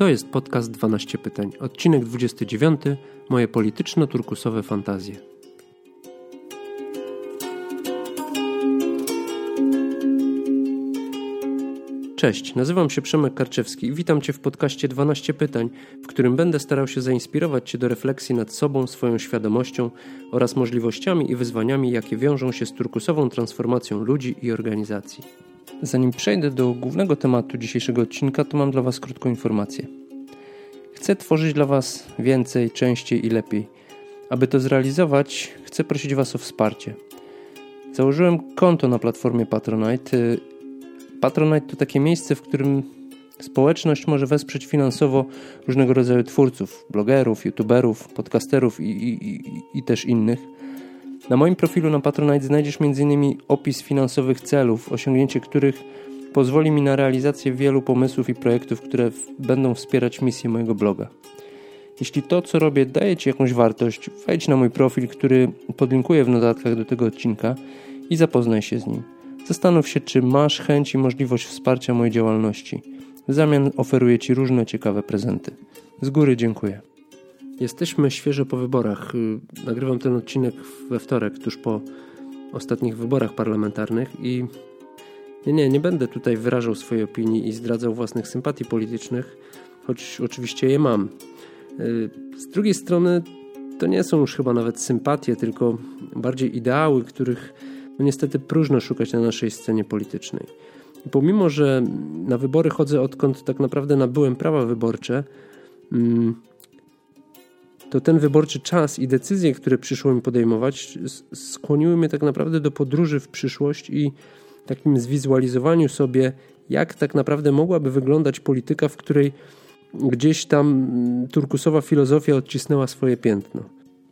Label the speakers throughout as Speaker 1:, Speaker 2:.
Speaker 1: To jest podcast 12 pytań, odcinek 29, moje polityczno-turkusowe fantazje. Cześć, nazywam się Przemek Karczewski i witam Cię w podcaście 12 pytań, w którym będę starał się zainspirować Cię do refleksji nad sobą, swoją świadomością oraz możliwościami i wyzwaniami, jakie wiążą się z turkusową transformacją ludzi i organizacji. Zanim przejdę do głównego tematu dzisiejszego odcinka, to mam dla Was krótką informację. Chcę tworzyć dla Was więcej, częściej i lepiej. Aby to zrealizować, chcę prosić Was o wsparcie. Założyłem konto na platformie Patronite. Patronite to takie miejsce, w którym społeczność może wesprzeć finansowo różnego rodzaju twórców, blogerów, youtuberów, podcasterów i, i, i, i też innych. Na moim profilu na Patronite znajdziesz m.in. opis finansowych celów, osiągnięcie których pozwoli mi na realizację wielu pomysłów i projektów, które będą wspierać misję mojego bloga. Jeśli to, co robię, daje Ci jakąś wartość, wejdź na mój profil, który podlinkuję w notatkach do tego odcinka i zapoznaj się z nim. Zastanów się, czy masz chęć i możliwość wsparcia mojej działalności. W zamian oferuję Ci różne ciekawe prezenty. Z góry dziękuję. Jesteśmy świeżo po wyborach. Nagrywam ten odcinek we wtorek, tuż po ostatnich wyborach parlamentarnych i nie, nie, nie będę tutaj wyrażał swojej opinii i zdradzał własnych sympatii politycznych, choć oczywiście je mam. Z drugiej strony to nie są już chyba nawet sympatie, tylko bardziej ideały, których no niestety próżno szukać na naszej scenie politycznej. Pomimo, że na wybory chodzę odkąd tak naprawdę nabyłem prawa wyborcze, to ten wyborczy czas i decyzje, które przyszło mi podejmować, skłoniły mnie tak naprawdę do podróży w przyszłość i takim zwizualizowaniu sobie, jak tak naprawdę mogłaby wyglądać polityka, w której gdzieś tam turkusowa filozofia odcisnęła swoje piętno.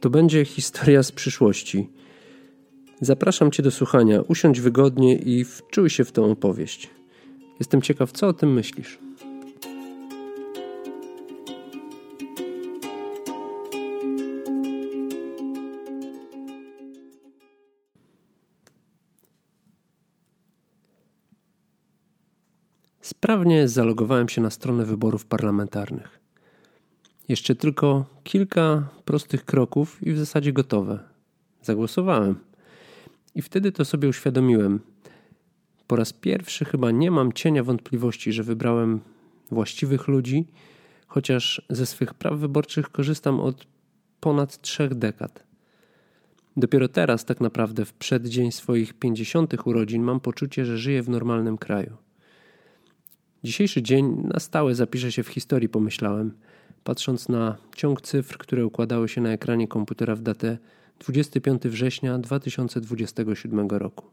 Speaker 1: To będzie historia z przyszłości. Zapraszam Cię do słuchania, usiądź wygodnie i wczuj się w tę opowieść. Jestem ciekaw, co o tym myślisz. Sprawnie zalogowałem się na stronę wyborów parlamentarnych. Jeszcze tylko kilka prostych kroków i w zasadzie gotowe. Zagłosowałem. I wtedy to sobie uświadomiłem. Po raz pierwszy chyba nie mam cienia wątpliwości, że wybrałem właściwych ludzi, chociaż ze swych praw wyborczych korzystam od ponad trzech dekad. Dopiero teraz, tak naprawdę, w przeddzień swoich pięćdziesiątych urodzin, mam poczucie, że żyję w normalnym kraju. Dzisiejszy dzień na stałe zapisze się w historii, pomyślałem, patrząc na ciąg cyfr, które układały się na ekranie komputera w datę 25 września 2027 roku.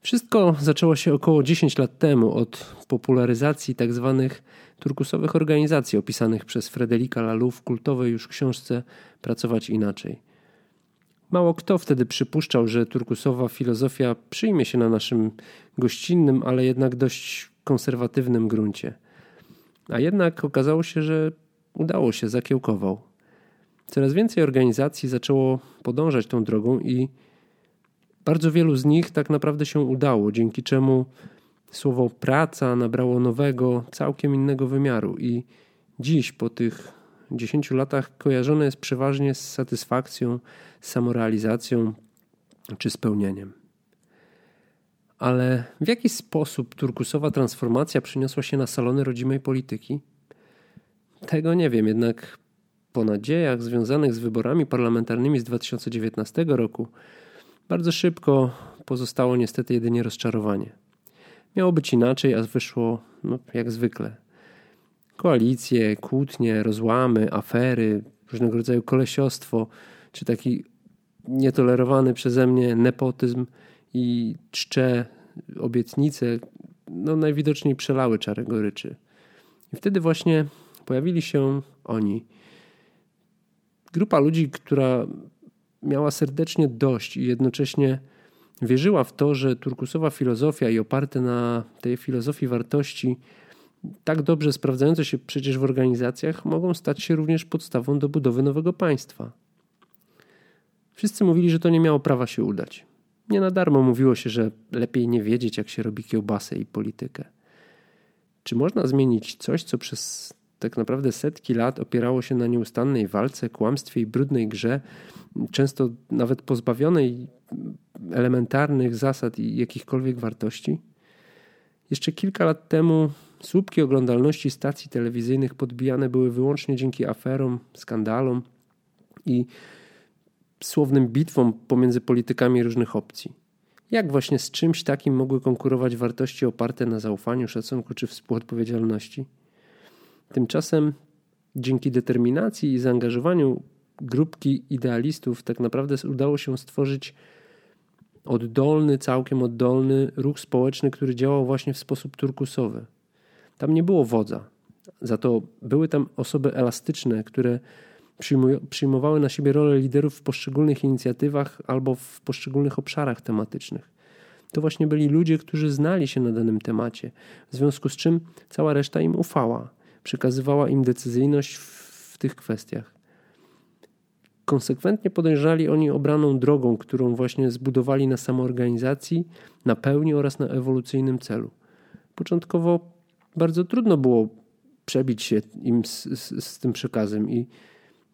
Speaker 1: Wszystko zaczęło się około 10 lat temu od popularyzacji tzw. Tak turkusowych organizacji opisanych przez Frederika Laloux w kultowej już książce Pracować inaczej. Mało kto wtedy przypuszczał, że turkusowa filozofia przyjmie się na naszym gościnnym, ale jednak dość konserwatywnym gruncie. A jednak okazało się, że udało się, zakiełkował. Coraz więcej organizacji zaczęło podążać tą drogą i bardzo wielu z nich tak naprawdę się udało, dzięki czemu słowo praca nabrało nowego, całkiem innego wymiaru i dziś po tych 10 latach kojarzone jest przeważnie z satysfakcją, samorealizacją czy spełnieniem. Ale w jaki sposób turkusowa transformacja przyniosła się na salony rodzimej polityki? Tego nie wiem, jednak po nadziejach związanych z wyborami parlamentarnymi z 2019 roku bardzo szybko pozostało niestety jedynie rozczarowanie. Miało być inaczej, a wyszło no, jak zwykle. Koalicje, kłótnie, rozłamy, afery, różnego rodzaju kolesiostwo, czy taki nietolerowany przeze mnie nepotyzm i czcze obietnice, no najwidoczniej przelały czarę goryczy. I wtedy właśnie pojawili się oni. Grupa ludzi, która miała serdecznie dość i jednocześnie wierzyła w to, że turkusowa filozofia i oparte na tej filozofii wartości, tak dobrze sprawdzające się przecież w organizacjach, mogą stać się również podstawą do budowy nowego państwa. Wszyscy mówili, że to nie miało prawa się udać. Nie na darmo mówiło się, że lepiej nie wiedzieć, jak się robi kiełbasę i politykę. Czy można zmienić coś, co przez tak naprawdę setki lat opierało się na nieustannej walce, kłamstwie i brudnej grze, często nawet pozbawionej elementarnych zasad i jakichkolwiek wartości? Jeszcze kilka lat temu słupki oglądalności stacji telewizyjnych podbijane były wyłącznie dzięki aferom, skandalom i słownym bitwom pomiędzy politykami różnych opcji. Jak właśnie z czymś takim mogły konkurować wartości oparte na zaufaniu, szacunku czy współodpowiedzialności? Tymczasem dzięki determinacji i zaangażowaniu grupki idealistów tak naprawdę udało się stworzyć oddolny, całkiem oddolny ruch społeczny, który działał właśnie w sposób turkusowy. Tam nie było wodza, za to były tam osoby elastyczne, które przyjmowały na siebie rolę liderów w poszczególnych inicjatywach albo w poszczególnych obszarach tematycznych. To właśnie byli ludzie, którzy znali się na danym temacie, w związku z czym cała reszta im ufała, przekazywała im decyzyjność w tych kwestiach. Konsekwentnie podejrzali oni obraną drogą, którą właśnie zbudowali na samoorganizacji, na pełni oraz na ewolucyjnym celu. Początkowo bardzo trudno było przebić się im z, z, z tym przekazem, i,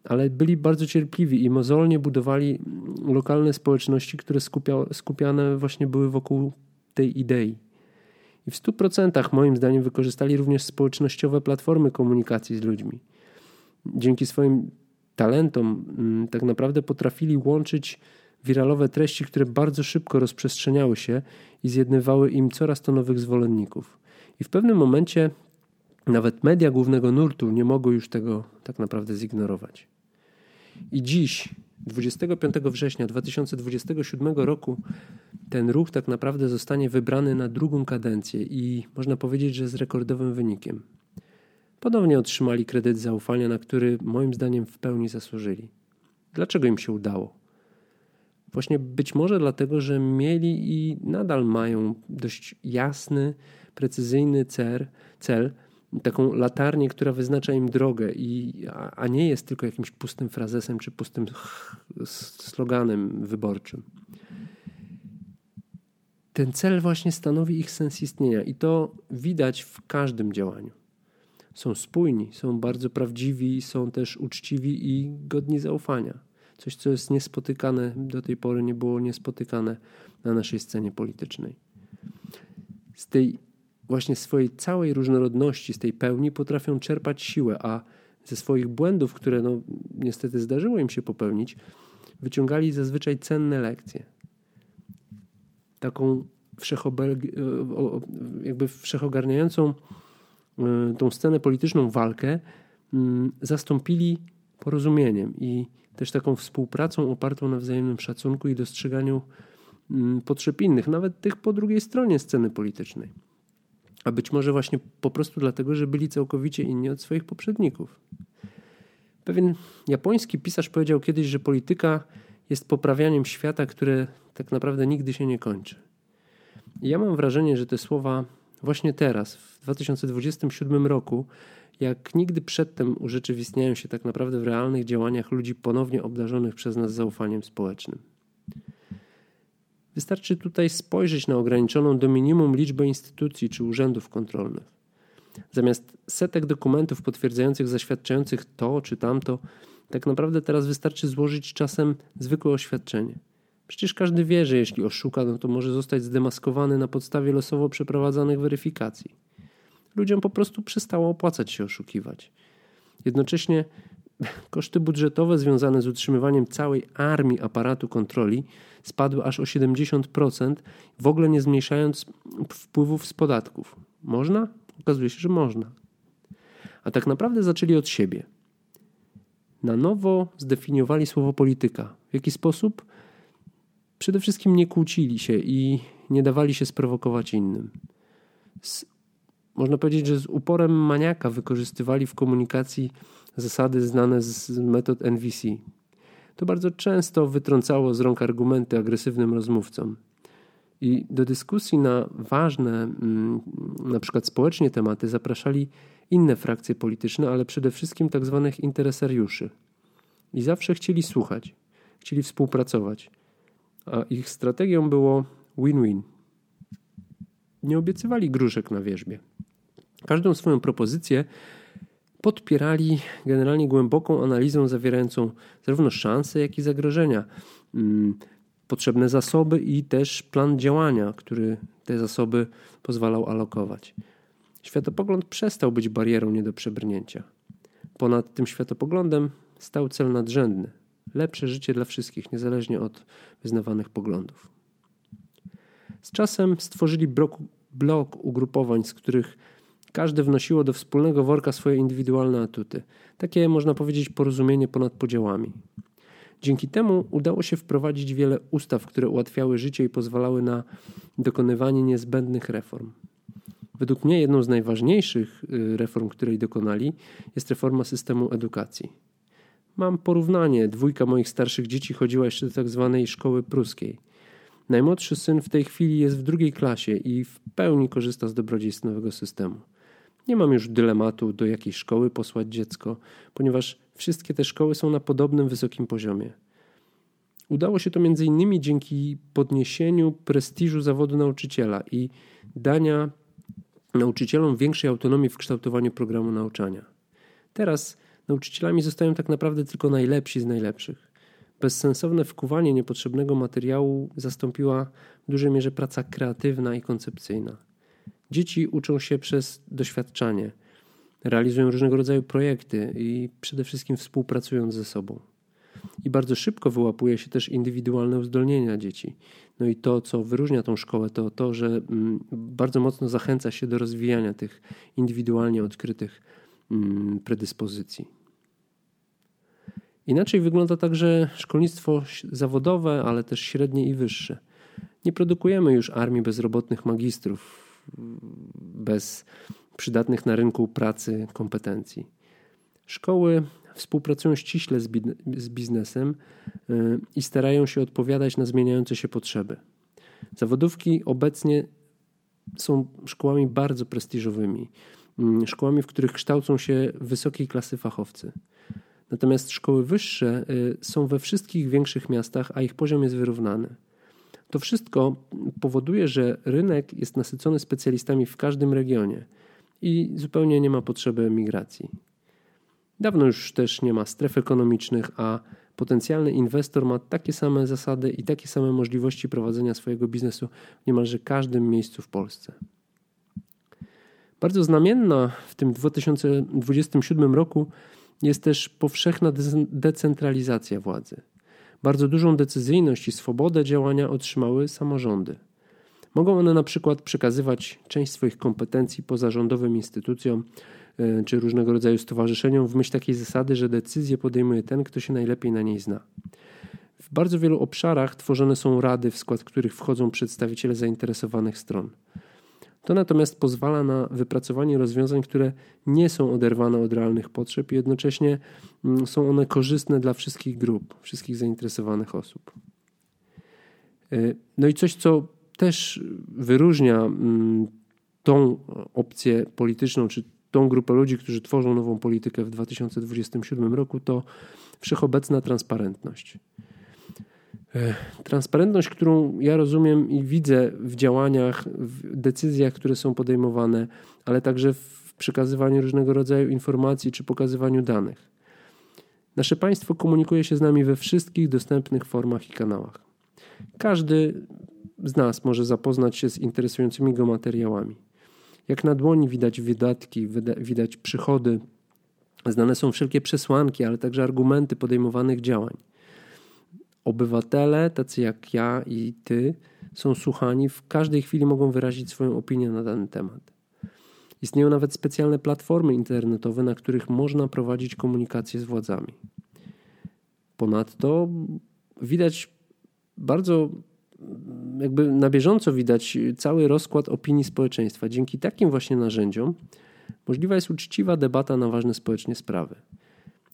Speaker 1: ale byli bardzo cierpliwi i mozolnie budowali lokalne społeczności, które skupia, skupiane właśnie były wokół tej idei. I w 100% moim zdaniem wykorzystali również społecznościowe platformy komunikacji z ludźmi. Dzięki swoim talentom mm, tak naprawdę potrafili łączyć wiralowe treści, które bardzo szybko rozprzestrzeniały się i zjednywały im coraz to nowych zwolenników. I w pewnym momencie nawet media głównego nurtu nie mogły już tego tak naprawdę zignorować. I dziś, 25 września 2027 roku, ten ruch tak naprawdę zostanie wybrany na drugą kadencję i można powiedzieć, że z rekordowym wynikiem ponownie otrzymali kredyt zaufania, na który moim zdaniem w pełni zasłużyli. Dlaczego im się udało? Właśnie być może dlatego, że mieli i nadal mają dość jasny, precyzyjny cel, cel taką latarnię, która wyznacza im drogę, i, a, a nie jest tylko jakimś pustym frazesem czy pustym sloganem wyborczym. Ten cel właśnie stanowi ich sens istnienia i to widać w każdym działaniu są spójni, są bardzo prawdziwi, są też uczciwi i godni zaufania. Coś, co jest niespotykane, do tej pory nie było niespotykane na naszej scenie politycznej. Z tej właśnie swojej całej różnorodności, z tej pełni potrafią czerpać siłę, a ze swoich błędów, które no, niestety zdarzyło im się popełnić, wyciągali zazwyczaj cenne lekcje. Taką jakby wszechogarniającą Y, tą scenę polityczną walkę mm, zastąpili porozumieniem i też taką współpracą opartą na wzajemnym szacunku i dostrzeganiu mm, potrzeb innych, nawet tych po drugiej stronie sceny politycznej. A być może właśnie po prostu dlatego, że byli całkowicie inni od swoich poprzedników. Pewien japoński pisarz powiedział kiedyś, że polityka jest poprawianiem świata, które tak naprawdę nigdy się nie kończy. I ja mam wrażenie, że te słowa właśnie teraz, w 2027 roku, jak nigdy przedtem urzeczywistniają się tak naprawdę w realnych działaniach ludzi ponownie obdarzonych przez nas zaufaniem społecznym. Wystarczy tutaj spojrzeć na ograniczoną do minimum liczbę instytucji czy urzędów kontrolnych. Zamiast setek dokumentów potwierdzających, zaświadczających to czy tamto, tak naprawdę teraz wystarczy złożyć czasem zwykłe oświadczenie – Przecież każdy wie, że jeśli oszuka, no to może zostać zdemaskowany na podstawie losowo przeprowadzanych weryfikacji. Ludziom po prostu przestało opłacać się oszukiwać. Jednocześnie koszty budżetowe związane z utrzymywaniem całej armii aparatu kontroli spadły aż o 70%, w ogóle nie zmniejszając wpływów z podatków. Można? Okazuje się, że można. A tak naprawdę zaczęli od siebie. Na nowo zdefiniowali słowo polityka. W jaki sposób? przede wszystkim nie kłócili się i nie dawali się sprowokować innym. Z, można powiedzieć, że z uporem maniaka wykorzystywali w komunikacji zasady znane z metod NVC. To bardzo często wytrącało z rąk argumenty agresywnym rozmówcom. I do dyskusji na ważne, mm, na przykład społecznie tematy zapraszali inne frakcje polityczne, ale przede wszystkim tak zwanych interesariuszy. I zawsze chcieli słuchać, chcieli współpracować a ich strategią było win-win. Nie obiecywali gruszek na wierzbie. Każdą swoją propozycję podpierali generalnie głęboką analizą zawierającą zarówno szanse, jak i zagrożenia, mm, potrzebne zasoby i też plan działania, który te zasoby pozwalał alokować. Światopogląd przestał być barierą nie do przebrnięcia. Ponad tym światopoglądem stał cel nadrzędny lepsze życie dla wszystkich, niezależnie od wyznawanych poglądów. Z czasem stworzyli blok, blok ugrupowań, z których każde wnosiło do wspólnego worka swoje indywidualne atuty. Takie, można powiedzieć, porozumienie ponad podziałami. Dzięki temu udało się wprowadzić wiele ustaw, które ułatwiały życie i pozwalały na dokonywanie niezbędnych reform. Według mnie jedną z najważniejszych y, reform, której dokonali, jest reforma systemu edukacji. Mam porównanie. Dwójka moich starszych dzieci chodziła jeszcze do tak zwanej szkoły pruskiej. Najmłodszy syn w tej chwili jest w drugiej klasie i w pełni korzysta z dobrodziejstw nowego systemu. Nie mam już dylematu, do jakiej szkoły posłać dziecko, ponieważ wszystkie te szkoły są na podobnym wysokim poziomie. Udało się to m.in. dzięki podniesieniu prestiżu zawodu nauczyciela i dania nauczycielom większej autonomii w kształtowaniu programu nauczania. Teraz nauczycielami zostają tak naprawdę tylko najlepsi z najlepszych. Bezsensowne wkuwanie niepotrzebnego materiału zastąpiła w dużej mierze praca kreatywna i koncepcyjna. Dzieci uczą się przez doświadczanie, realizują różnego rodzaju projekty i przede wszystkim współpracując ze sobą. I bardzo szybko wyłapuje się też indywidualne uzdolnienia dzieci. No i to, co wyróżnia tą szkołę, to to, że mm, bardzo mocno zachęca się do rozwijania tych indywidualnie odkrytych mm, predyspozycji. Inaczej wygląda także szkolnictwo zawodowe, ale też średnie i wyższe. Nie produkujemy już armii bezrobotnych magistrów bez przydatnych na rynku pracy kompetencji. Szkoły współpracują ściśle z biznesem y, i starają się odpowiadać na zmieniające się potrzeby. Zawodówki obecnie są szkołami bardzo prestiżowymi, mm, szkołami, w których kształcą się wysokiej klasy fachowcy. Natomiast szkoły wyższe y, są we wszystkich większych miastach, a ich poziom jest wyrównany. To wszystko powoduje, że rynek jest nasycony specjalistami w każdym regionie i zupełnie nie ma potrzeby migracji. Dawno już też nie ma stref ekonomicznych, a potencjalny inwestor ma takie same zasady i takie same możliwości prowadzenia swojego biznesu w niemalże każdym miejscu w Polsce. Bardzo znamienna w tym 2027 roku jest też powszechna decentralizacja władzy. Bardzo dużą decyzyjność i swobodę działania otrzymały samorządy. Mogą one na przykład przekazywać część swoich kompetencji pozarządowym instytucjom e, czy różnego rodzaju stowarzyszeniom w myśl takiej zasady, że decyzję podejmuje ten, kto się najlepiej na niej zna. W bardzo wielu obszarach tworzone są rady, w skład których wchodzą przedstawiciele zainteresowanych stron. To natomiast pozwala na wypracowanie rozwiązań, które nie są oderwane od realnych potrzeb i jednocześnie mm, są one korzystne dla wszystkich grup, wszystkich zainteresowanych osób. E, no i coś, co też wyróżnia mm, tą opcję polityczną, czy tą grupę ludzi, którzy tworzą nową politykę w 2027 roku, to wszechobecna transparentność. E, transparentność, którą ja rozumiem i widzę w działaniach, w decyzjach, które są podejmowane, ale także w przekazywaniu różnego rodzaju informacji czy pokazywaniu danych. Nasze państwo komunikuje się z nami we wszystkich dostępnych formach i kanałach. Każdy z nas może zapoznać się z interesującymi go materiałami. Jak na dłoni widać wydatki, widać przychody, znane są wszelkie przesłanki, ale także argumenty podejmowanych działań. Obywatele, tacy jak ja i ty, są słuchani, w każdej chwili mogą wyrazić swoją opinię na dany temat. Istnieją nawet specjalne platformy internetowe, na których można prowadzić komunikację z władzami. Ponadto widać bardzo, jakby na bieżąco widać cały rozkład opinii społeczeństwa. Dzięki takim właśnie narzędziom możliwa jest uczciwa debata na ważne społecznie sprawy.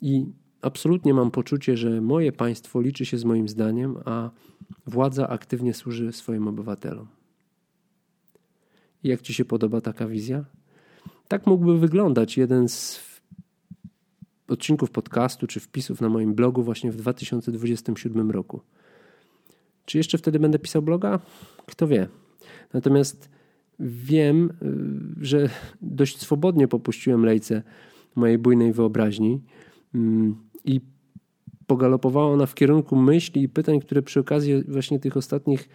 Speaker 1: I absolutnie mam poczucie, że moje państwo liczy się z moim zdaniem, a władza aktywnie służy swoim obywatelom. Jak Ci się podoba taka wizja? Tak mógłby wyglądać jeden z odcinków podcastu czy wpisów na moim blogu właśnie w 2027 roku. Czy jeszcze wtedy będę pisał bloga? Kto wie. Natomiast wiem, y, że dość swobodnie popuściłem lejce mojej bujnej wyobraźni mm, i pogalopowała ona w kierunku myśli i pytań, które przy okazji właśnie tych ostatnich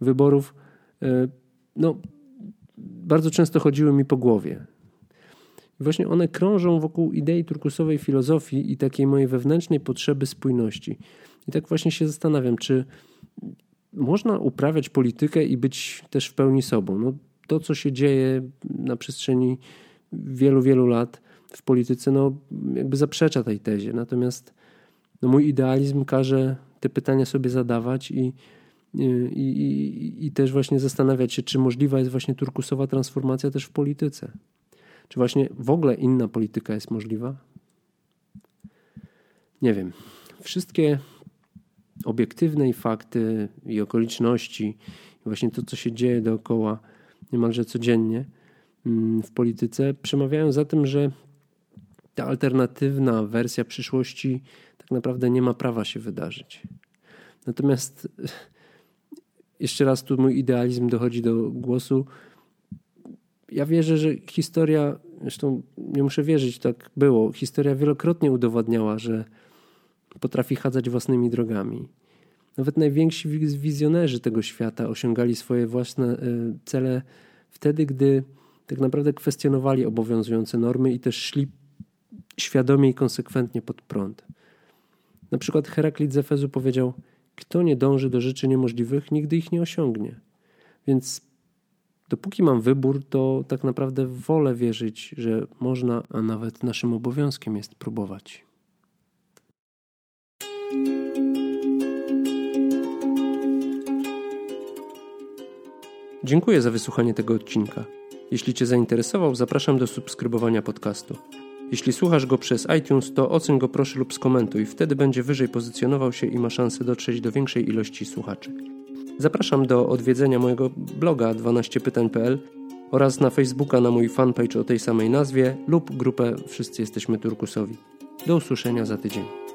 Speaker 1: wyborów y, no, bardzo często chodziły mi po głowie. Właśnie one krążą wokół idei turkusowej filozofii i takiej mojej wewnętrznej potrzeby spójności. I tak właśnie się zastanawiam, czy można uprawiać politykę i być też w pełni sobą. No, to, co się dzieje na przestrzeni wielu, wielu lat w polityce, no, jakby zaprzecza tej tezie. Natomiast no, mój idealizm każe te pytania sobie zadawać i, i, i, i też właśnie zastanawiać się, czy możliwa jest właśnie turkusowa transformacja też w polityce. Czy właśnie w ogóle inna polityka jest możliwa? Nie wiem. Wszystkie obiektywne fakty i okoliczności, i właśnie to, co się dzieje dookoła niemalże codziennie mm, w polityce, przemawiają za tym, że ta alternatywna wersja przyszłości tak naprawdę nie ma prawa się wydarzyć. Natomiast jeszcze raz tu mój idealizm dochodzi do głosu. Ja wierzę, że historia, zresztą nie muszę wierzyć, tak było. Historia wielokrotnie udowadniała, że potrafi chadzać własnymi drogami. Nawet najwięksi wizjonerzy tego świata osiągali swoje własne e, cele wtedy, gdy tak naprawdę kwestionowali obowiązujące normy i też szli świadomie i konsekwentnie pod prąd. Na przykład Heraklit z Efezu powiedział: Kto nie dąży do rzeczy niemożliwych, nigdy ich nie osiągnie. Więc dopóki mam wybór, to tak naprawdę wolę wierzyć, że można, a nawet naszym obowiązkiem jest próbować. Dziękuję za wysłuchanie tego odcinka. Jeśli Cię zainteresował, zapraszam do subskrybowania podcastu. Jeśli słuchasz go przez iTunes, to oceń go proszę lub skomentuj, wtedy będzie wyżej pozycjonował się i ma szansę dotrzeć do większej ilości słuchaczy. Zapraszam do odwiedzenia mojego bloga 12pytań.pl oraz na Facebooka na mój fanpage o tej samej nazwie lub grupę Wszyscy Jesteśmy Turkusowi. Do usłyszenia za tydzień.